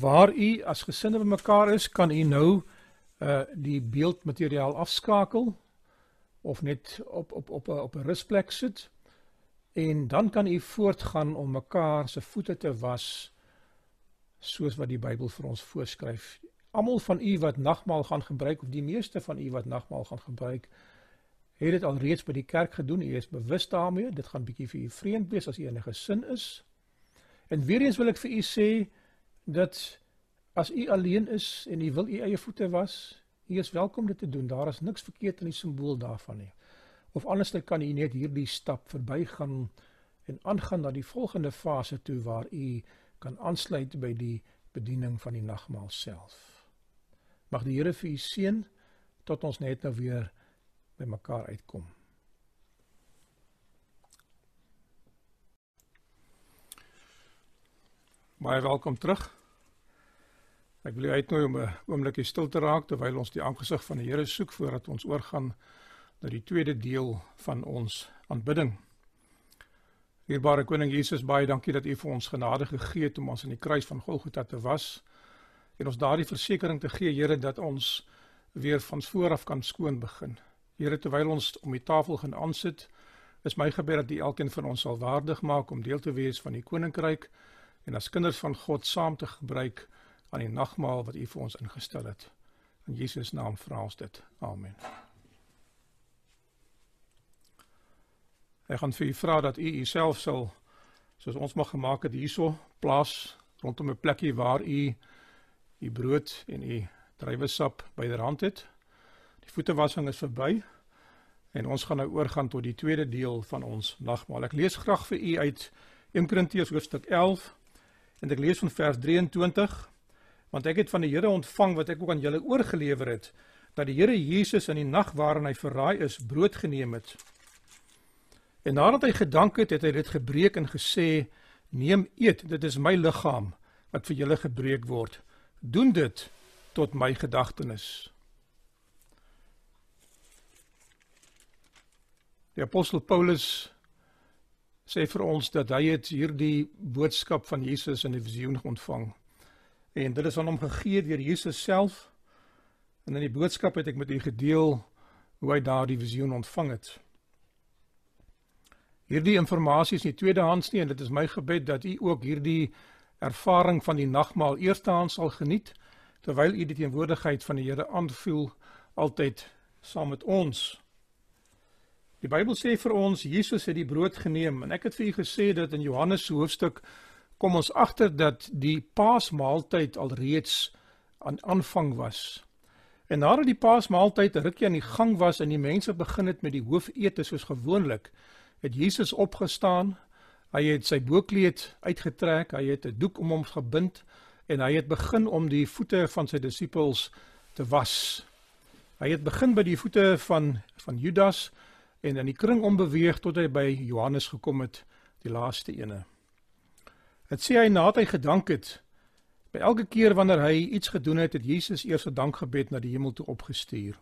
waar u as gesinne bymekaar is, kan u nou uh die beeldmateriaal afskakel of net op op op op 'n rusplek sit en dan kan u voortgaan om mekaar se voete te was soos wat die Bybel vir ons voorskryf. Almal van u wat nagmaal gaan gebruik of die meeste van u wat nagmaal gaan gebruik, het dit al reeds by die kerk gedoen. U is bewus daarmee. Dit gaan bietjie vir u vreemd wees as u in 'n gesin is. En weer eens wil ek vir u sê dat as u alleen is en u wil u eie voete was, u is welkom dit te doen. Daar is niks verkeerd in die simbool daarvan nie. Of anderslik kan u net hierdie stap verbygaan en aangaan na die volgende fase toe waar u kan aansluit by die bediening van die nagmaal self. Mag die Here vir u seën tot ons net nou weer by mekaar uitkom. Baie welkom terug. Ek wil u uitnooi om 'n oombliekie stil te raak terwyl ons die aangesig van die Here soek voordat ons oorgaan na die tweede deel van ons aanbidding. Dierbare koning Jesus, baie dankie dat u vir ons genade gegee het om ons in die kruis van Golgotha te was en ons daardie versekering te gee, Here, dat ons weer van voor af kan skoon begin. Here, terwyl ons om die tafel gaan aansit, is my gebed dat u elkeen van ons sal waardig maak om deel te wees van die koninkryk en as kinders van God saam te gebruik aan die nagmaal wat U vir ons ingestel het. In Jesus naam vra ons dit. Amen. Ek gaan vir u vra dat u uself sal soos ons mag gemaak het hierso plaas rondom 'n plekkie waar u u brood en u druiwesap byderhand het. Die voetewassing is verby en ons gaan nou oorgaan tot die tweede deel van ons nagmaal. Ek lees graag vir u uit 1 Korintiërs hoofstuk 11 En ek lees van vers 23 want ek het van die Here ontvang wat ek ook aan julle oorgelewer het dat die Here Jesus in die nag waarin hy verraai is brood geneem het. En nadat hy gedank het, het hy dit gebreek en gesê: "Neem eet, dit is my liggaam wat vir julle gebreek word. Doen dit tot my gedagtenis." Die apostel Paulus sê vir ons dat hy het hierdie boodskap van Jesus in 'n visioen ontvang. En dit is aan hom gegee deur Jesus self. En in die boodskap het ek met u gedeel hoe hy daardie visioen ontvang het. Hierdie inligting is nie tweedehands nie en dit is my gebed dat u ook hierdie ervaring van die nagmaal eerstehands sal geniet terwyl u die teenwoordigheid van die Here aanvoel altyd saam met ons. Die Bybel sê vir ons Jesus het die brood geneem en ek het vir u gesê dat in Johannes hoofstuk kom ons agter dat die Paasmaaltyd alreeds aan aanvang was. En nadat die Paasmaaltyd 'n rukkie aan die gang was en die mense begin het met die hoofete soos gewoonlik, het Jesus opgestaan. Hy het sy boekleed uitgetrek, hy het 'n doek om hom gebind en hy het begin om die voete van sy disippels te was. Hy het begin by die voete van van Judas en in die kring ombeweeg tot hy by Johannes gekom het, die laaste ene. Dit sê hy nadat hy gedank het By elke keer wanneer hy iets gedoen het, het Jesus eers 'n dankgebed na die hemel toe opgestuur.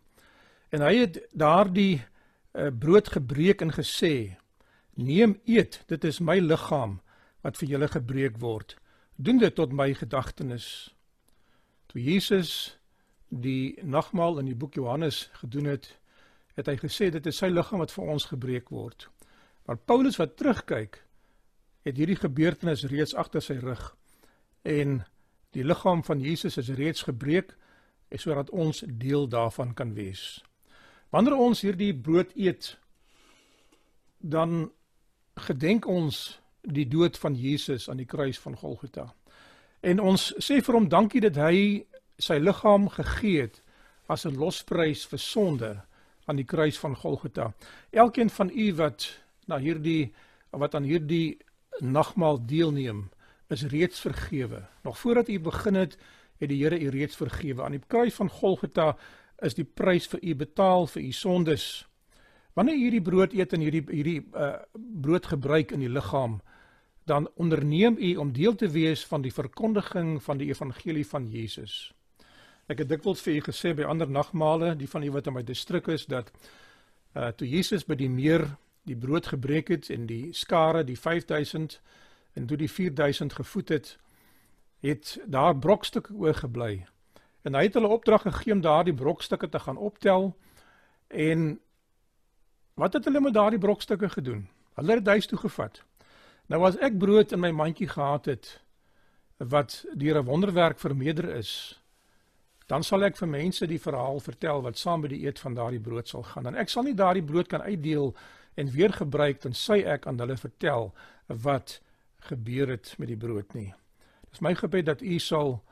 En hy het daardie uh, brood gebreek en gesê: "Neem, eet, dit is my liggaam wat vir julle gebreek word. Doen dit tot my gedagtenis." Toe Jesus die nagmaal in die boek Johannes gedoen het, het hy gesê dit is sy liggaam wat vir ons gebreek word. Maar Paulus wat terugkyk, het hierdie gebeurtenis reeds agter sy rug en die liggaam van Jesus is reeds gebreek sodat ons deel daarvan kan wees. Wanneer ons hierdie brood eet, dan gedenk ons die dood van Jesus aan die kruis van Golgotha. En ons sê vir hom dankie dat hy sy liggaam gegee het as 'n losprys vir sonde aan die kruis van Golgotha. Elkeen van u wat na hierdie wat aan hierdie nagmaal deelneem, is reeds vergewe. Nog voordat u begin het, het die Here u reeds vergewe. Aan die kruis van Golgotha is die prys vir u betaal vir u sondes. Wanneer hierdie brood eet en hierdie hierdie uh, brood gebruik in die liggaam, dan onderneem u om deel te wees van die verkondiging van die evangelie van Jesus. Ek het dikwels vir u gesê by ander nagmale, die van u wat in my distrik is, dat uh toe Jesus by die meer die brood gebreek het en die skare, die 5000 en toe die 4000 gevoed het, het daar brokstukke oorgebly. En hy het hulle opdrag gegee om daardie brokstukke te gaan optel. En wat het hulle met daardie brokstukke gedoen? Hulle het huis toe gevat. Nou as ek brood in my mandjie gehad het wat deur 'n wonderwerk vermeerder is, dan sal ek vir mense die verhaal vertel wat saam met die eet van daardie brood sal gaan. En ek sal nie daardie brood kan uitdeel en weer gebruik tensy ek aan hulle vertel wat gebeur het met die brood nie. Dis my gebed dat u sal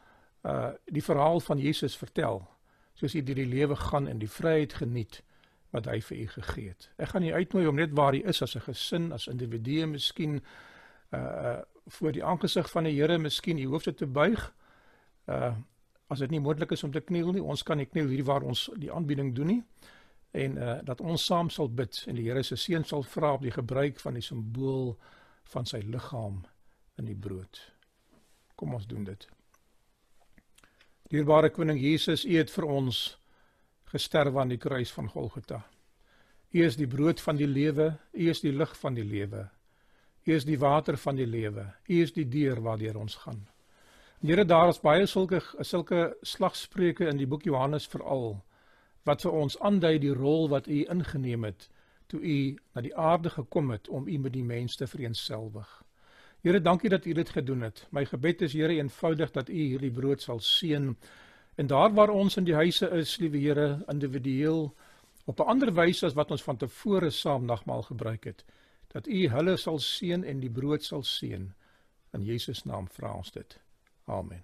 uh die verhaal van Jesus vertel soos u deur die lewe gaan en die vryheid geniet wat hy vir u gegee het. Ek gaan u uitnooi om net waar u is as 'n gesin, as individue, miskien uh voor die aangesig van die Here, miskien u hoofde te buig. Uh as dit nie moontlik is om te kniel nie, ons kan nie kniel hier waar ons die aanbieding doen nie. En uh dat ons saam sal bid en die Here se seën sal vra op die gebruik van die simbool van sy liggaam in die brood. Kom ons doen dit. Dierbare koning Jesus, U het vir ons gesterf aan die kruis van Golgotha. U is die brood van die lewe, U is die lig van die lewe. U is die water van die lewe. U is die deur waardeur ons gaan. Here daar is baie sulke sulke slagspreuke in die boek Johannes veral wat vir ons aandui die rol wat u ingeneem het toe u na die aarde gekom het om u met die mense te vereensgewig. Here, dankie dat u dit gedoen het. My gebed is Here eenvoudig dat u hierdie brood sal seën en daar waar ons in die huise is, liewe Here, individueel op 'n ander wyse as wat ons van tevore saam nagmaal gebruik het, dat u hulle sal seën en die brood sal seën. In Jesus naam vra ons dit. Amen.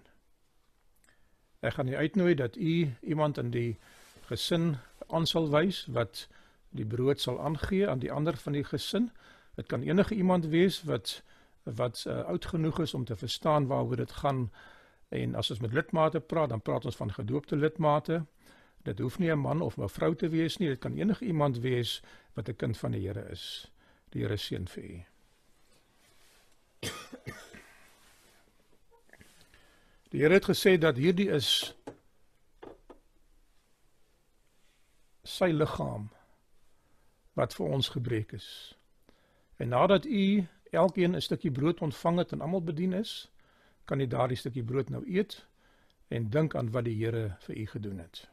Ek gaan u uitnooi dat u iemand in die gesin aan sal wys wat die brood sal aangee aan die ander van die gesin. Dit kan enige iemand wees wat wat uh, oud genoeg is om te verstaan waaroor dit gaan en as ons met lidmate praat, dan praat ons van gedoopte lidmate. Dit hoef nie 'n man of 'n vrou te wees nie, dit kan enige iemand wees wat 'n kind van die Here is. Die Here seën vir u. Die Here het gesê dat hierdie is sy liggaam wat vir ons gebreek is. En nadat u elkeen 'n stukkie brood ontvang het en almal bedien is, kan u daardie stukkie brood nou eet en dink aan wat die Here vir u gedoen het.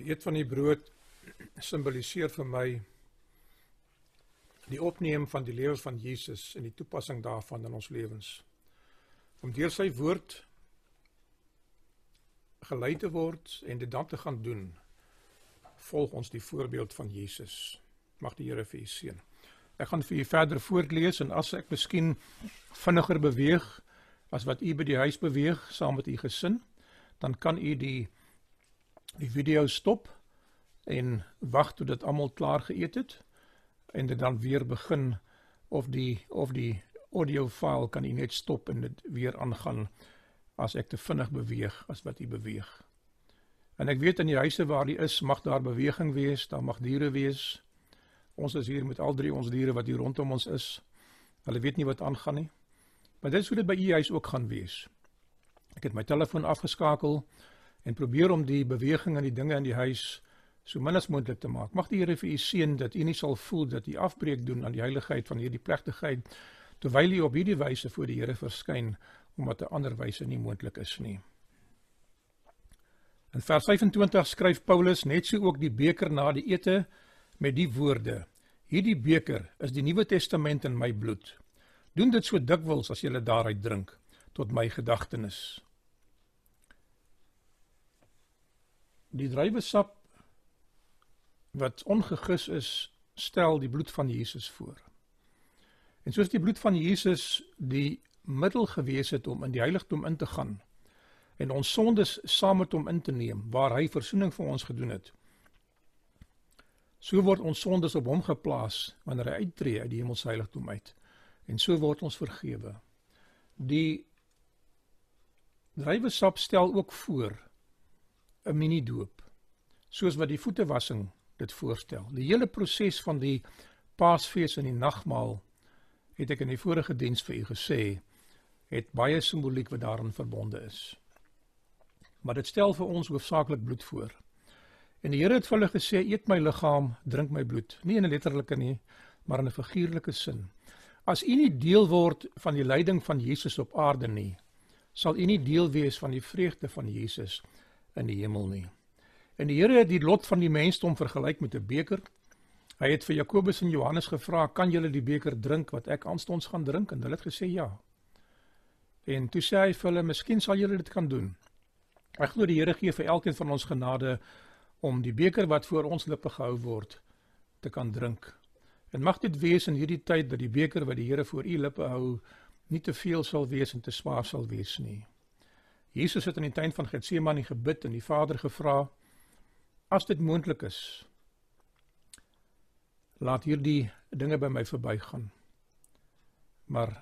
Die eet van die brood simboliseer vir my die opneem van die lewe van Jesus en die toepassing daarvan in ons lewens. Om deur sy woord gelei te word en dit dan te gaan doen, volg ons die voorbeeld van Jesus. Mag die Here vir u seën. Ek gaan vir u verder voorlees en as ek miskien vinniger beweeg as wat u by die huis beweeg saam met u gesin, dan kan u die die video stop en wag tot dit almal klaar geëet het en dit dan weer begin of die of die audio file kan u net stop en dit weer aangaan as ek te vinnig beweeg as wat u beweeg. En ek weet in die huise waar u is, mag daar beweging wees, daar mag diere wees. Ons is hier met al drie ons diere wat hier rondom ons is. Hulle weet nie wat aangaan nie. Maar dit sou dit by u huis ook gaan wees. Ek het my telefoon afgeskakel en probeer om die beweging en die dinge in die huis so min as moontlik te maak. Mag die Here vir u seën dat u nie sal voel dat u afbreek doen aan die heiligheid van hierdie plegtigheid terwyl u op hierdie wyse voor die Here verskyn omdat 'n ander wyse nie moontlik is nie. In vers 25 skryf Paulus net so ook die beker na die ete met die woorde: Hierdie beker is die Nuwe Testament in my bloed. Doen dit so dikwels as jy daaruit drink tot my gedagtenis. Die druiwesap wat ongegis is, stel die bloed van Jesus voor. En soos die bloed van Jesus die middel gewees het om in die heiligdom in te gaan en ons sondes saam met hom in te neem waar hy verzoening vir ons gedoen het. So word ons sondes op hom geplaas wanneer hy uittreë uit die hemelse heiligdom uit en so word ons vergewe. Die druiwesap stel ook voor 'n mini doop soos wat die voetewassing dit voorstel. Die hele proses van die Paasfees en die nagmaal het ek in die vorige diens vir u gesê het baie simboliek wat daarin verbonde is. Maar dit stel vir ons hoofsaaklik bloed voor. En die Here het vir hulle gesê: "Eet my liggaam, drink my bloed." Nie in 'n letterlike nie, maar in 'n figuurlike sin. As u nie deel word van die lyding van Jesus op aarde nie, sal u nie deel wees van die vreugde van Jesus in die hemel nie. En die Here het die lot van die mensdom vergelyk met 'n beker. Hy het vir Jakobus en Johannes gevra, "Kan julle die beker drink wat ek aanstonds gaan drink?" En hulle het gesê, "Ja." En toe sê hy vir hulle, "Miskien sal julle dit kan doen." Ek glo die Here gee vir elkeen van ons genade om die beker wat voor ons lippe gehou word te kan drink. En mag dit wees in hierdie tyd dat die beker wat die Here voor u lippe hou nie te veel sal wees en te swaar sal wees nie. Jesus het in die tuin van Getsemane gebid en die Vader gevra: As dit moontlik is, laat hierdie dinge by my verbygaan. Maar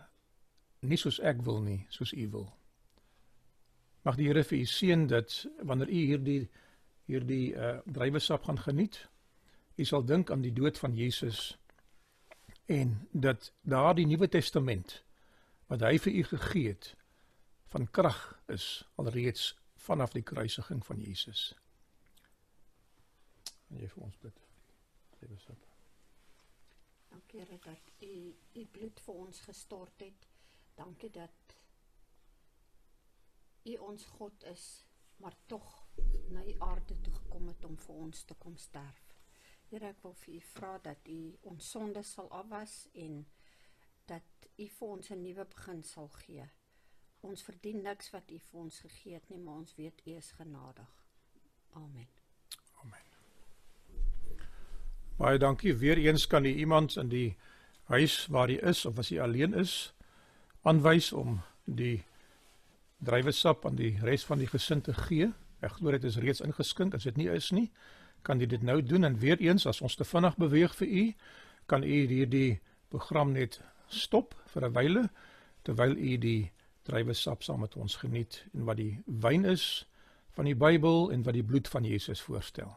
nie soos ek wil nie, soos U wil. Mag die Here vir u seën dat wanneer u hierdie hierdie uh druiwesap gaan geniet, u sal dink aan die dood van Jesus en dat daardie Nuwe Testament wat hy vir u gegee het van krag is alreeds vanaf die kruisiging van Jesus. En jy vir ons bid. Liewe Sap. Dankie dat u u bloed vir ons gestort het. Dankie dat u ons God is, maar tog na die aarde toe gekom het om vir ons te kom sterf. Here, ek wil vir u vra dat u ons sondes sal afwas en dat u vir ons 'n nuwe begin sal gee. Ons verdien niks wat u vir ons gegee het nie, maar ons weet u is genadig. Amen. Baie dankie. Weereens kan jy iemand in die huis waar jy is of as jy alleen is aanwys om die druiwesap aan die res van die gesin te gee. Ek glo dit is reeds ingeskink. As dit nie is nie, kan jy dit nou doen en weereens as ons te vinnig beweeg vir u, kan u hierdie program net stop vir 'n wyle terwyl u die druiwesap saam met ons geniet en wat die wyn is van die Bybel en wat die bloed van Jesus voorstel.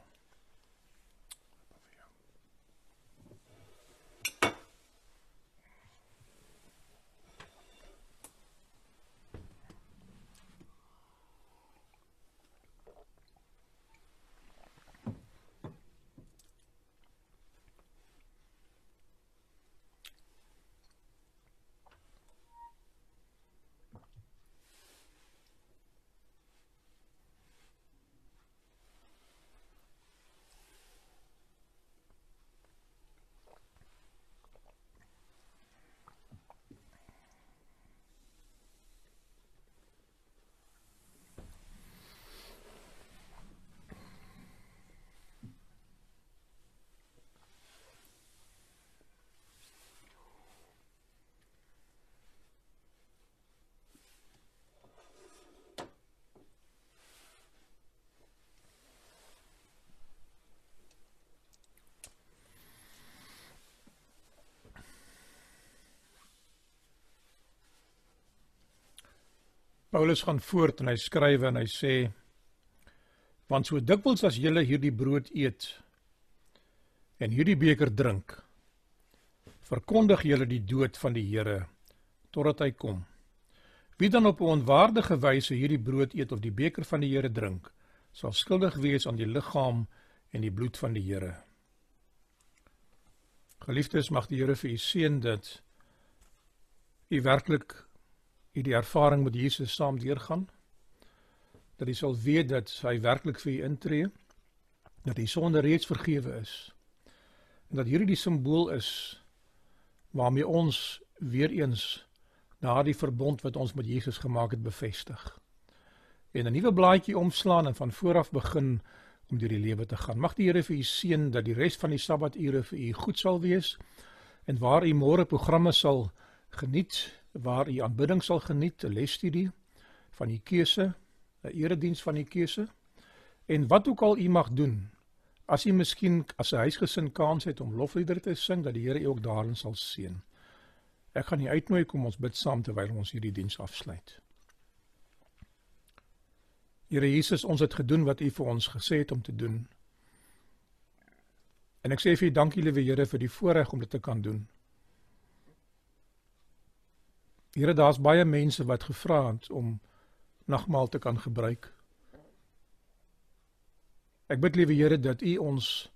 Paulus gaan voort en hy skryf en hy sê want so dikwels as julle hierdie brood eet en hierdie beker drink verkondig julle die dood van die Here totdat hy kom. Wie dan op 'n onwaardige wyse hierdie brood eet of die beker van die Here drink, sal skuldig wees aan die liggaam en die bloed van die Here. Geliefdes, mag die Here vir u seën dat u werklik u die ervaring met Jesus saam deurgaan. Dat u sal weet dat hy werklik vir u intree, dat u sonde reeds vergewe is. En dat hierdie die simbool is waarmee ons weer eens daardie verbond wat ons met Jesus gemaak het bevestig. En 'n nuwe blaadjie oomslaan en van voor af begin om deur die lewe te gaan. Mag die Here vir u seën dat die res van die Sabbature vir u goed sal wees en waar u môre programme sal geniet, waar u aanbidding sal geniet, 'n lesstudie van u keuse, 'n erediens van u keuse en wat ook al u mag doen. As u miskien as 'n huisgesin kans het om lofliedere te sing, dat die Here u ook daarin sal seën. Ek gaan u uitnooi kom ons bid saam terwyl ons hierdie diens afsluit. Here Jesus, ons het gedoen wat U vir ons gesê het om te doen. En ek sê vir U dankie liewe Here vir die voorreg om dit te kan doen. Here, daar's baie mense wat gevra het om nagmaal te kan gebruik. Ek bid liewe Here dat U ons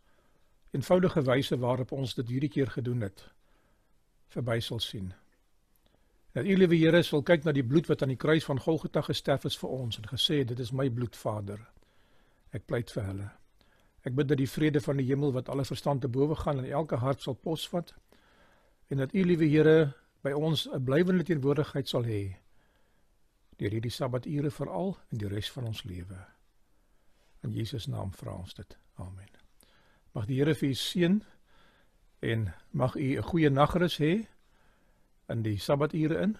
eenvoudige wyse waarop ons dit hierdie keer gedoen het verby sal sien. Dat U liewe Here sal kyk na die bloed wat aan die kruis van Golgotha gesterf is vir ons en gesê dit is my bloed Vader. Ek pleit vir hulle. Ek bid dat die vrede van die hemel wat alle verstand te bowe gaan in elke hart sal posvat en dat U liewe Here by ons 'n blywende teenwoordigheid sal hê deur hierdie Sabbature veral en die res van ons lewe. In Jesus naam vra ons dit. Amen. Mag die Here vir u seën en mag u 'n goeie nagrus hê in die Sabbature in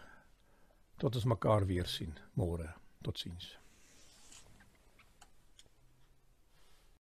tot ons mekaar weer sien môre. Totsiens.